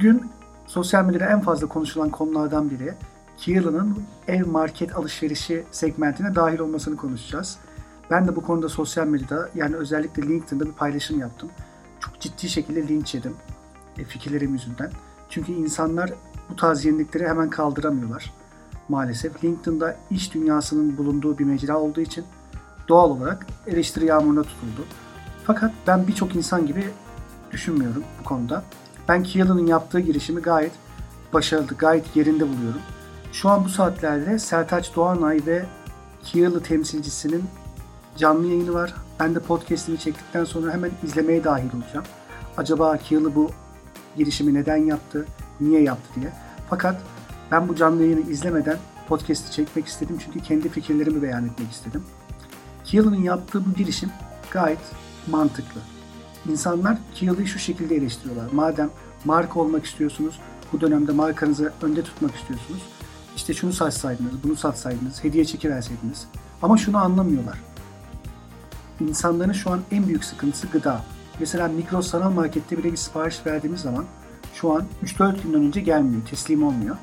Bugün sosyal medyada en fazla konuşulan konulardan biri Keelan'ın ev market alışverişi segmentine dahil olmasını konuşacağız. Ben de bu konuda sosyal medyada yani özellikle LinkedIn'da bir paylaşım yaptım. Çok ciddi şekilde linç yedim e, fikirlerim yüzünden. Çünkü insanlar bu tarz yenilikleri hemen kaldıramıyorlar maalesef. LinkedIn'da iş dünyasının bulunduğu bir mecra olduğu için doğal olarak eleştiri yağmuruna tutuldu. Fakat ben birçok insan gibi düşünmüyorum bu konuda. Ben Keelan'ın yaptığı girişimi gayet başarılı, gayet yerinde buluyorum. Şu an bu saatlerde Sertaç Doğanay ve Keelan temsilcisinin canlı yayını var. Ben de podcast'ini çektikten sonra hemen izlemeye dahil olacağım. Acaba Keelan bu girişimi neden yaptı, niye yaptı diye. Fakat ben bu canlı yayını izlemeden podcast'i çekmek istedim çünkü kendi fikirlerimi beyan etmek istedim. Keelan'ın yaptığı bu girişim gayet mantıklı. İnsanlar Keel'ı şu şekilde eleştiriyorlar. Madem marka olmak istiyorsunuz, bu dönemde markanızı önde tutmak istiyorsunuz. İşte şunu satsaydınız, bunu satsaydınız, hediye çekiverseydiniz. Ama şunu anlamıyorlar. İnsanların şu an en büyük sıkıntısı gıda. Mesela Migros sanal markette bile bir sipariş verdiğimiz zaman şu an 3-4 günden önce gelmiyor, teslim olmuyor.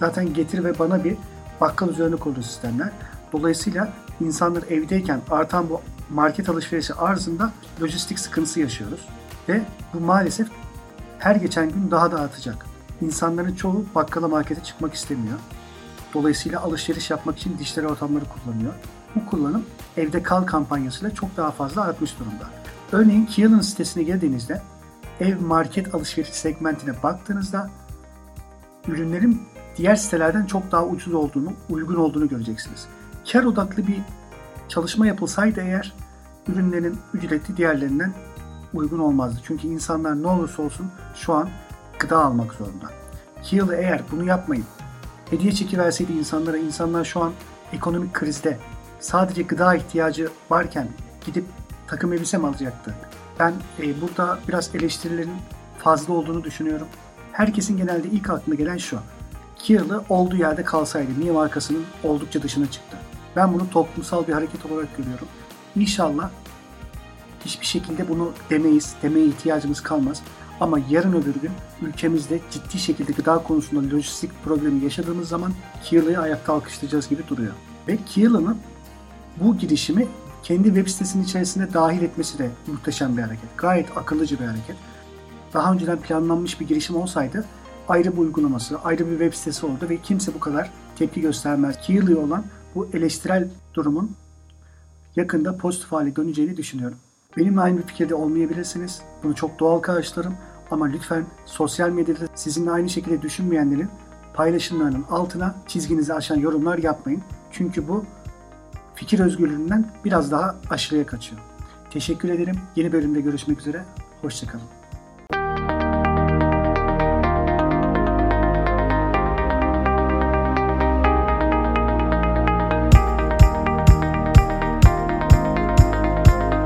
Zaten getir ve bana bir bakkal üzerine kurulu sistemler. Dolayısıyla insanlar evdeyken artan bu market alışverişi arzında lojistik sıkıntısı yaşıyoruz. Ve bu maalesef her geçen gün daha da artacak. İnsanların çoğu bakkala markete çıkmak istemiyor. Dolayısıyla alışveriş yapmak için dijital ortamları kullanıyor. Bu kullanım evde kal kampanyasıyla çok daha fazla artmış durumda. Örneğin Keelan sitesine girdiğinizde ev market alışveriş segmentine baktığınızda ürünlerin diğer sitelerden çok daha ucuz olduğunu, uygun olduğunu göreceksiniz. Kar odaklı bir çalışma yapılsaydı eğer ürünlerin ücreti diğerlerinden uygun olmazdı. Çünkü insanlar ne olursa olsun şu an gıda almak zorunda. Kiyalı eğer bunu yapmayıp hediye çekiverseydi insanlara, insanlar şu an ekonomik krizde sadece gıda ihtiyacı varken gidip takım elbise mi alacaktı? Ben e, burada biraz eleştirilerin fazla olduğunu düşünüyorum. Herkesin genelde ilk aklına gelen şu. Kiyalı olduğu yerde kalsaydı niye markasının oldukça dışına çıktı? Ben bunu toplumsal bir hareket olarak görüyorum. İnşallah hiçbir şekilde bunu demeyiz, demeye ihtiyacımız kalmaz. Ama yarın öbür gün ülkemizde ciddi şekilde gıda konusunda lojistik problemi yaşadığımız zaman Keela'yı ayakta alkışlayacağız gibi duruyor. Ve Keela'nın bu girişimi kendi web sitesinin içerisine dahil etmesi de muhteşem bir hareket. Gayet akıllıcı bir hareket. Daha önceden planlanmış bir girişim olsaydı ayrı bir uygulaması, ayrı bir web sitesi oldu ve kimse bu kadar tepki göstermez. Keela'ya olan bu eleştirel durumun yakında pozitif hale döneceğini düşünüyorum. Benimle aynı fikirde olmayabilirsiniz. Bunu çok doğal karşılarım. Ama lütfen sosyal medyada sizinle aynı şekilde düşünmeyenlerin paylaşımlarının altına çizginizi aşan yorumlar yapmayın. Çünkü bu fikir özgürlüğünden biraz daha aşırıya kaçıyor. Teşekkür ederim. Yeni bölümde görüşmek üzere. Hoşçakalın.